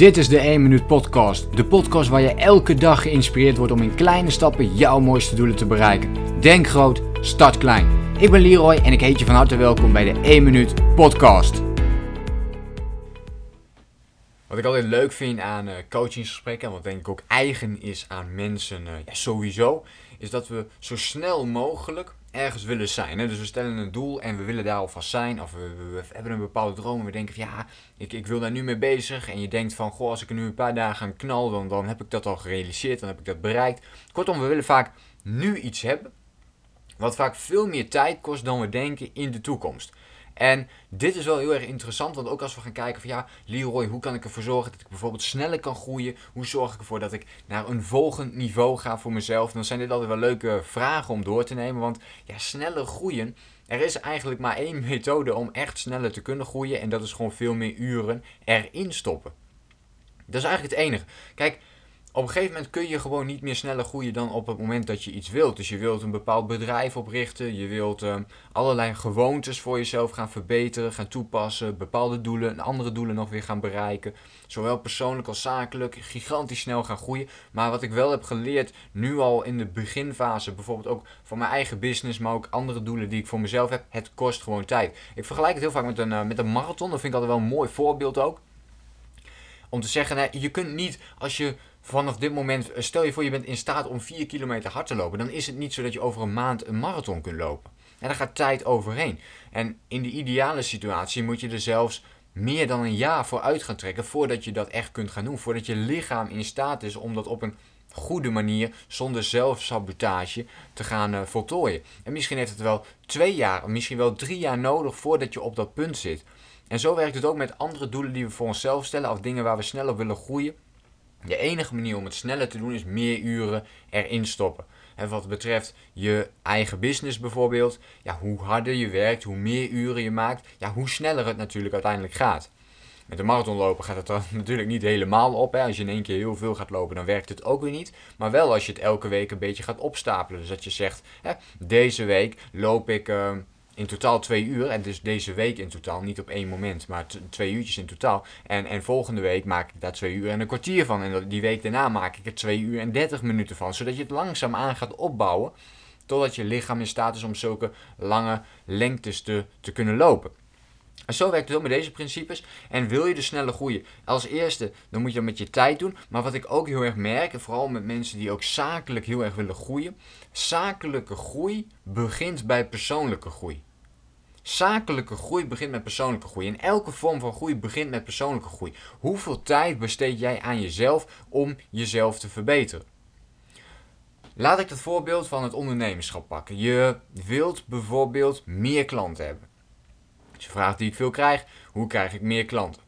Dit is de 1 Minuut Podcast. De podcast waar je elke dag geïnspireerd wordt om in kleine stappen jouw mooiste doelen te bereiken. Denk groot, start klein. Ik ben Leroy en ik heet je van harte welkom bij de 1 Minuut Podcast. Wat ik altijd leuk vind aan uh, coachingsgesprekken, en wat denk ik ook eigen is aan mensen ja, sowieso, is dat we zo snel mogelijk ergens willen zijn. Hè? Dus we stellen een doel en we willen daar alvast zijn. Of we, hebben een bepaalde droom en we denken van ja, ik, ik wil daar nu mee bezig. En je denkt van, goh, als ik er nu een paar dagen ga knallen, dan, dan heb ik dat al gerealiseerd, dan heb ik dat bereikt. Kortom, we willen vaak nu iets hebben, wat vaak veel meer tijd kost dan we denken in de toekomst. En dit is wel heel erg interessant, want ook als we gaan kijken van ja, Leroy, hoe kan ik ervoor zorgen dat ik bijvoorbeeld sneller kan groeien? Hoe zorg ik ervoor dat ik naar een volgend niveau ga voor mezelf? Dan zijn dit altijd wel leuke vragen om door te nemen, want ja, sneller groeien, er is eigenlijk maar één methode om echt sneller te kunnen groeien en dat is gewoon veel meer uren erin stoppen. Dat is eigenlijk het enige. Kijk, op een gegeven moment kun je gewoon niet meer sneller groeien dan op het moment dat je iets wilt. Dus je wilt een bepaald bedrijf oprichten, je wilt uh, allerlei gewoontes voor jezelf gaan verbeteren, gaan toepassen, bepaalde doelen en andere doelen nog weer gaan bereiken. Zowel persoonlijk als zakelijk, gigantisch snel gaan groeien. Maar wat ik wel heb geleerd, nu al in de beginfase, bijvoorbeeld ook voor mijn eigen business, maar ook andere doelen die ik voor mezelf heb, het kost gewoon tijd. Ik vergelijk het heel vaak met een, uh, met een marathon, dat vind ik altijd wel een mooi voorbeeld ook. Om te zeggen, nee, je kunt niet als je vanaf dit moment, eh, stel je voor je bent in staat om 4 kilometer hard te lopen, dan is het niet zo dat je over een maand een marathon kunt lopen. En daar gaat tijd overheen. En in de ideale situatie moet je er zelfs meer dan een jaar voor uit gaan trekken voordat je dat echt kunt gaan doen. Voordat je lichaam in staat is om dat op een goede manier, zonder zelfsabotage, te gaan uh, voltooien. En misschien heeft het wel twee jaar, misschien wel drie jaar nodig voordat je op dat punt zit. En zo werkt het ook met andere doelen die we voor onszelf stellen, of dingen waar we sneller willen groeien. De enige manier om het sneller te doen is meer uren erin stoppen. En wat betreft je eigen business bijvoorbeeld, ja, hoe harder je werkt, hoe meer uren je maakt, ja, hoe sneller het natuurlijk uiteindelijk gaat. Met een marathonlopen gaat het er natuurlijk niet helemaal op. Hè. Als je in één keer heel veel gaat lopen, dan werkt het ook weer niet. Maar wel als je het elke week een beetje gaat opstapelen. Dus dat je zegt, hè, deze week loop ik... Uh, in totaal twee uur. En dus deze week in totaal, niet op één moment, maar twee uurtjes in totaal. En, en volgende week maak ik daar twee uur en een kwartier van. En die week daarna maak ik er twee uur en dertig minuten van. Zodat je het langzaam aan gaat opbouwen. Totdat je lichaam in staat is om zulke lange lengtes te, te kunnen lopen. En zo werkt het ook met deze principes. En wil je de sneller groeien? Als eerste, dan moet je dat met je tijd doen. Maar wat ik ook heel erg merk, en vooral met mensen die ook zakelijk heel erg willen groeien. Zakelijke groei begint bij persoonlijke groei. Zakelijke groei begint met persoonlijke groei. En elke vorm van groei begint met persoonlijke groei. Hoeveel tijd besteed jij aan jezelf om jezelf te verbeteren? Laat ik het voorbeeld van het ondernemerschap pakken. Je wilt bijvoorbeeld meer klanten hebben. Dus je vraagt die ik veel krijg, hoe krijg ik meer klanten?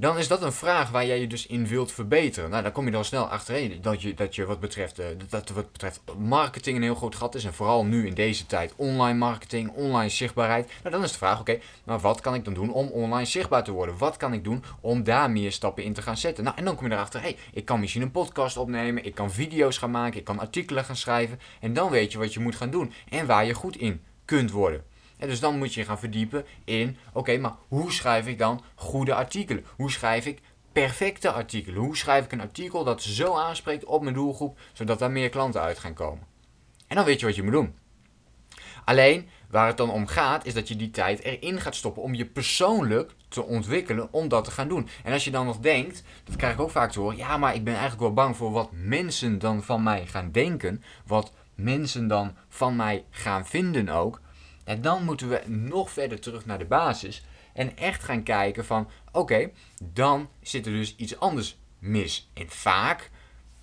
Dan is dat een vraag waar jij je dus in wilt verbeteren. Nou, dan kom je dan snel achterheen dat je, dat je wat, betreft, uh, dat wat betreft marketing een heel groot gat is. En vooral nu in deze tijd online marketing, online zichtbaarheid. Nou, dan is de vraag, oké, maar wat kan ik dan doen om online zichtbaar te worden? Wat kan ik doen om daar meer stappen in te gaan zetten? Nou, en dan kom je erachter, hé, hey, ik kan misschien een podcast opnemen, ik kan video's gaan maken, ik kan artikelen gaan schrijven. En dan weet je wat je moet gaan doen en waar je goed in kunt worden. En dus dan moet je gaan verdiepen in, oké, maar hoe schrijf ik dan goede artikelen? Hoe schrijf ik perfecte artikelen? Hoe schrijf ik een artikel dat zo aanspreekt op mijn doelgroep, zodat daar meer klanten uit gaan komen? En dan weet je wat je moet doen. Alleen, waar het dan om gaat, is dat je die tijd erin gaat stoppen om je persoonlijk te ontwikkelen om dat te gaan doen. En als je dan nog denkt, dat krijg ik ook vaak te horen, ja, maar ik ben eigenlijk wel bang voor wat mensen dan van mij gaan denken, wat mensen dan van mij gaan vinden ook. En dan moeten we nog verder terug naar de basis. En echt gaan kijken van, oké, dan zit er dus iets anders mis. En vaak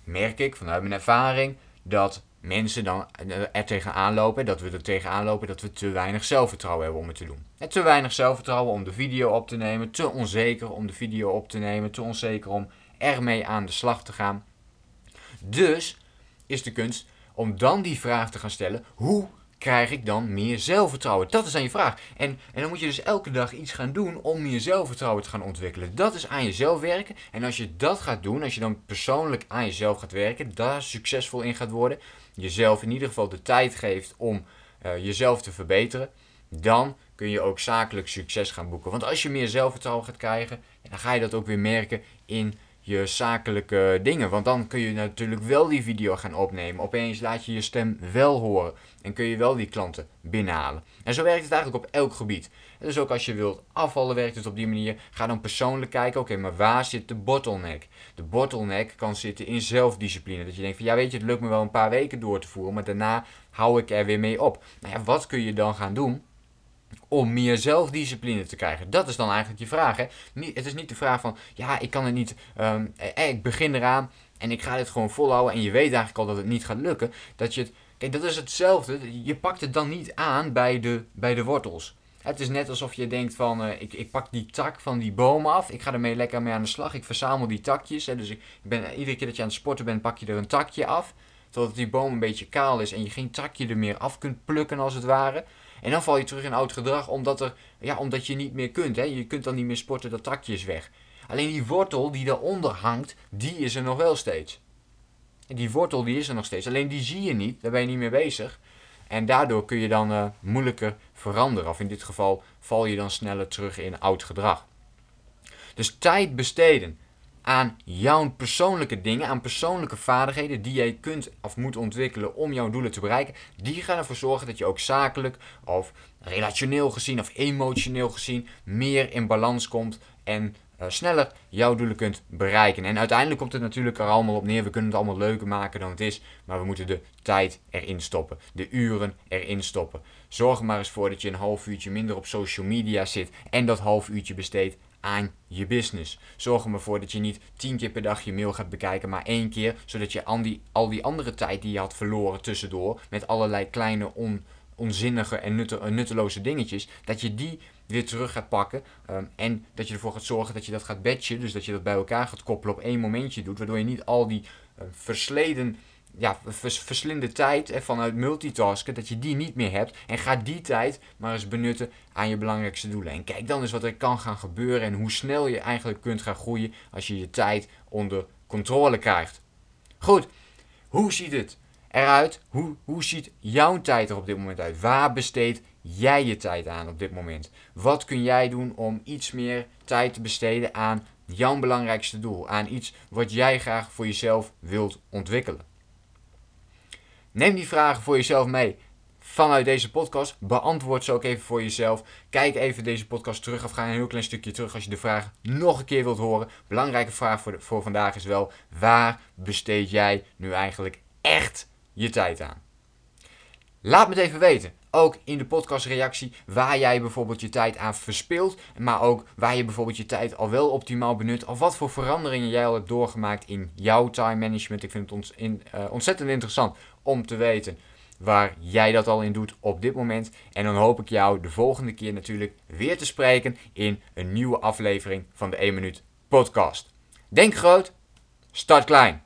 merk ik vanuit mijn ervaring dat mensen dan er tegenaan lopen, dat we er tegenaan lopen dat we te weinig zelfvertrouwen hebben om het te doen. En te weinig zelfvertrouwen om de video op te nemen, te onzeker om de video op te nemen, te onzeker om ermee aan de slag te gaan. Dus is de kunst om dan die vraag te gaan stellen: hoe krijg ik dan meer zelfvertrouwen? Dat is aan je vraag. En, en dan moet je dus elke dag iets gaan doen om je zelfvertrouwen te gaan ontwikkelen. Dat is aan jezelf werken. En als je dat gaat doen, als je dan persoonlijk aan jezelf gaat werken, daar succesvol in gaat worden, jezelf in ieder geval de tijd geeft om uh, jezelf te verbeteren, dan kun je ook zakelijk succes gaan boeken. Want als je meer zelfvertrouwen gaat krijgen, dan ga je dat ook weer merken in je zakelijke dingen. Want dan kun je natuurlijk wel die video gaan opnemen. Opeens laat je je stem wel horen. En kun je wel die klanten binnenhalen. En zo werkt het eigenlijk op elk gebied. Dus ook als je wilt afvallen, werkt het op die manier. Ga dan persoonlijk kijken, oké, maar waar zit de bottleneck? De bottleneck kan zitten in zelfdiscipline. Dat je denkt van, ja weet je, het lukt me wel een paar weken door te voeren, maar daarna hou ik er weer mee op. Nou ja, wat kun je dan gaan doen? Om meer zelfdiscipline te krijgen? Dat is dan eigenlijk je vraag. Hè? Niet, het is niet de vraag van, ja, ik kan het niet, um, eh, ik begin eraan en ik ga dit gewoon volhouden en je weet eigenlijk al dat het niet gaat lukken. Dat je kijk, dat is hetzelfde. Je pakt het dan niet aan bij de, bij de wortels. Het is net alsof je denkt van, uh, ik, ik pak die tak van die boom af, ik ga ermee lekker mee aan de slag, ik verzamel die takjes. Hè, dus ik ben, iedere keer dat je aan het sporten bent, pak je er een takje af. Totdat die boom een beetje kaal is en je geen takje er meer af kunt plukken als het ware. En dan val je terug in oud gedrag omdat, er, ja, omdat je niet meer kunt. Hè. Je kunt dan niet meer sporten, dat takje is weg. Alleen die wortel die daaronder hangt, die is er nog wel steeds. En die wortel die is er nog steeds. Alleen die zie je niet, daar ben je niet mee bezig. En daardoor kun je dan uh, moeilijker veranderen. Of in dit geval val je dan sneller terug in oud gedrag. Dus tijd besteden aan jouw persoonlijke dingen, aan persoonlijke vaardigheden die jij kunt of moet ontwikkelen om jouw doelen te bereiken, die gaan ervoor zorgen dat je ook zakelijk of relationeel gezien of emotioneel gezien meer in balans komt en uh, sneller jouw doelen kunt bereiken. En uiteindelijk komt het natuurlijk er allemaal op neer. We kunnen het allemaal leuker maken dan het is. Maar we moeten de tijd erin stoppen. De uren erin stoppen. Zorg er maar eens voor dat je een half uurtje minder op social media zit. En dat half uurtje besteedt je business. Zorg er voor dat je niet tien keer per dag je mail gaat bekijken, maar één keer. Zodat je al die, al die andere tijd die je had verloren tussendoor. Met allerlei kleine on, onzinnige en nutteloze dingetjes. Dat je die weer terug gaat pakken. Ehm, en dat je ervoor gaat zorgen dat je dat gaat batchen. Dus dat je dat bij elkaar gaat koppelen op één momentje doet. Waardoor je niet al die uh, versleden ja, vers, verslinde tijd hè, vanuit multitasken, dat je die niet meer hebt. En ga die tijd maar eens benutten aan je belangrijkste doelen. En kijk dan eens wat er kan gaan gebeuren en hoe snel je eigenlijk kunt gaan groeien als je je tijd onder controle krijgt. Goed, hoe ziet het eruit? Hoe, hoe ziet jouw tijd er op dit moment uit? Waar besteed jij je tijd aan op dit moment? Wat kun jij doen om iets meer tijd te besteden aan jouw belangrijkste doel? Aan iets wat jij graag voor jezelf wilt ontwikkelen? Neem die vragen voor jezelf mee vanuit deze podcast. Beantwoord ze ook even voor jezelf. Kijk even deze podcast terug of ga een heel klein stukje terug als je de vraag nog een keer wilt horen. Belangrijke vraag voor, voor vandaag is wel: waar besteed jij nu eigenlijk echt je tijd aan? Laat me het even weten. Ook in de podcastreactie waar jij bijvoorbeeld je tijd aan verspilt. Maar ook waar je bijvoorbeeld je tijd al wel optimaal benut. Of wat voor veranderingen jij al hebt doorgemaakt in jouw time management. Ik vind het uh, ontzettend interessant om te weten waar jij dat al in doet op dit moment. En dan hoop ik jou de volgende keer natuurlijk weer te spreken in een nieuwe aflevering van de 1 Minuut Podcast. Denk groot, start klein.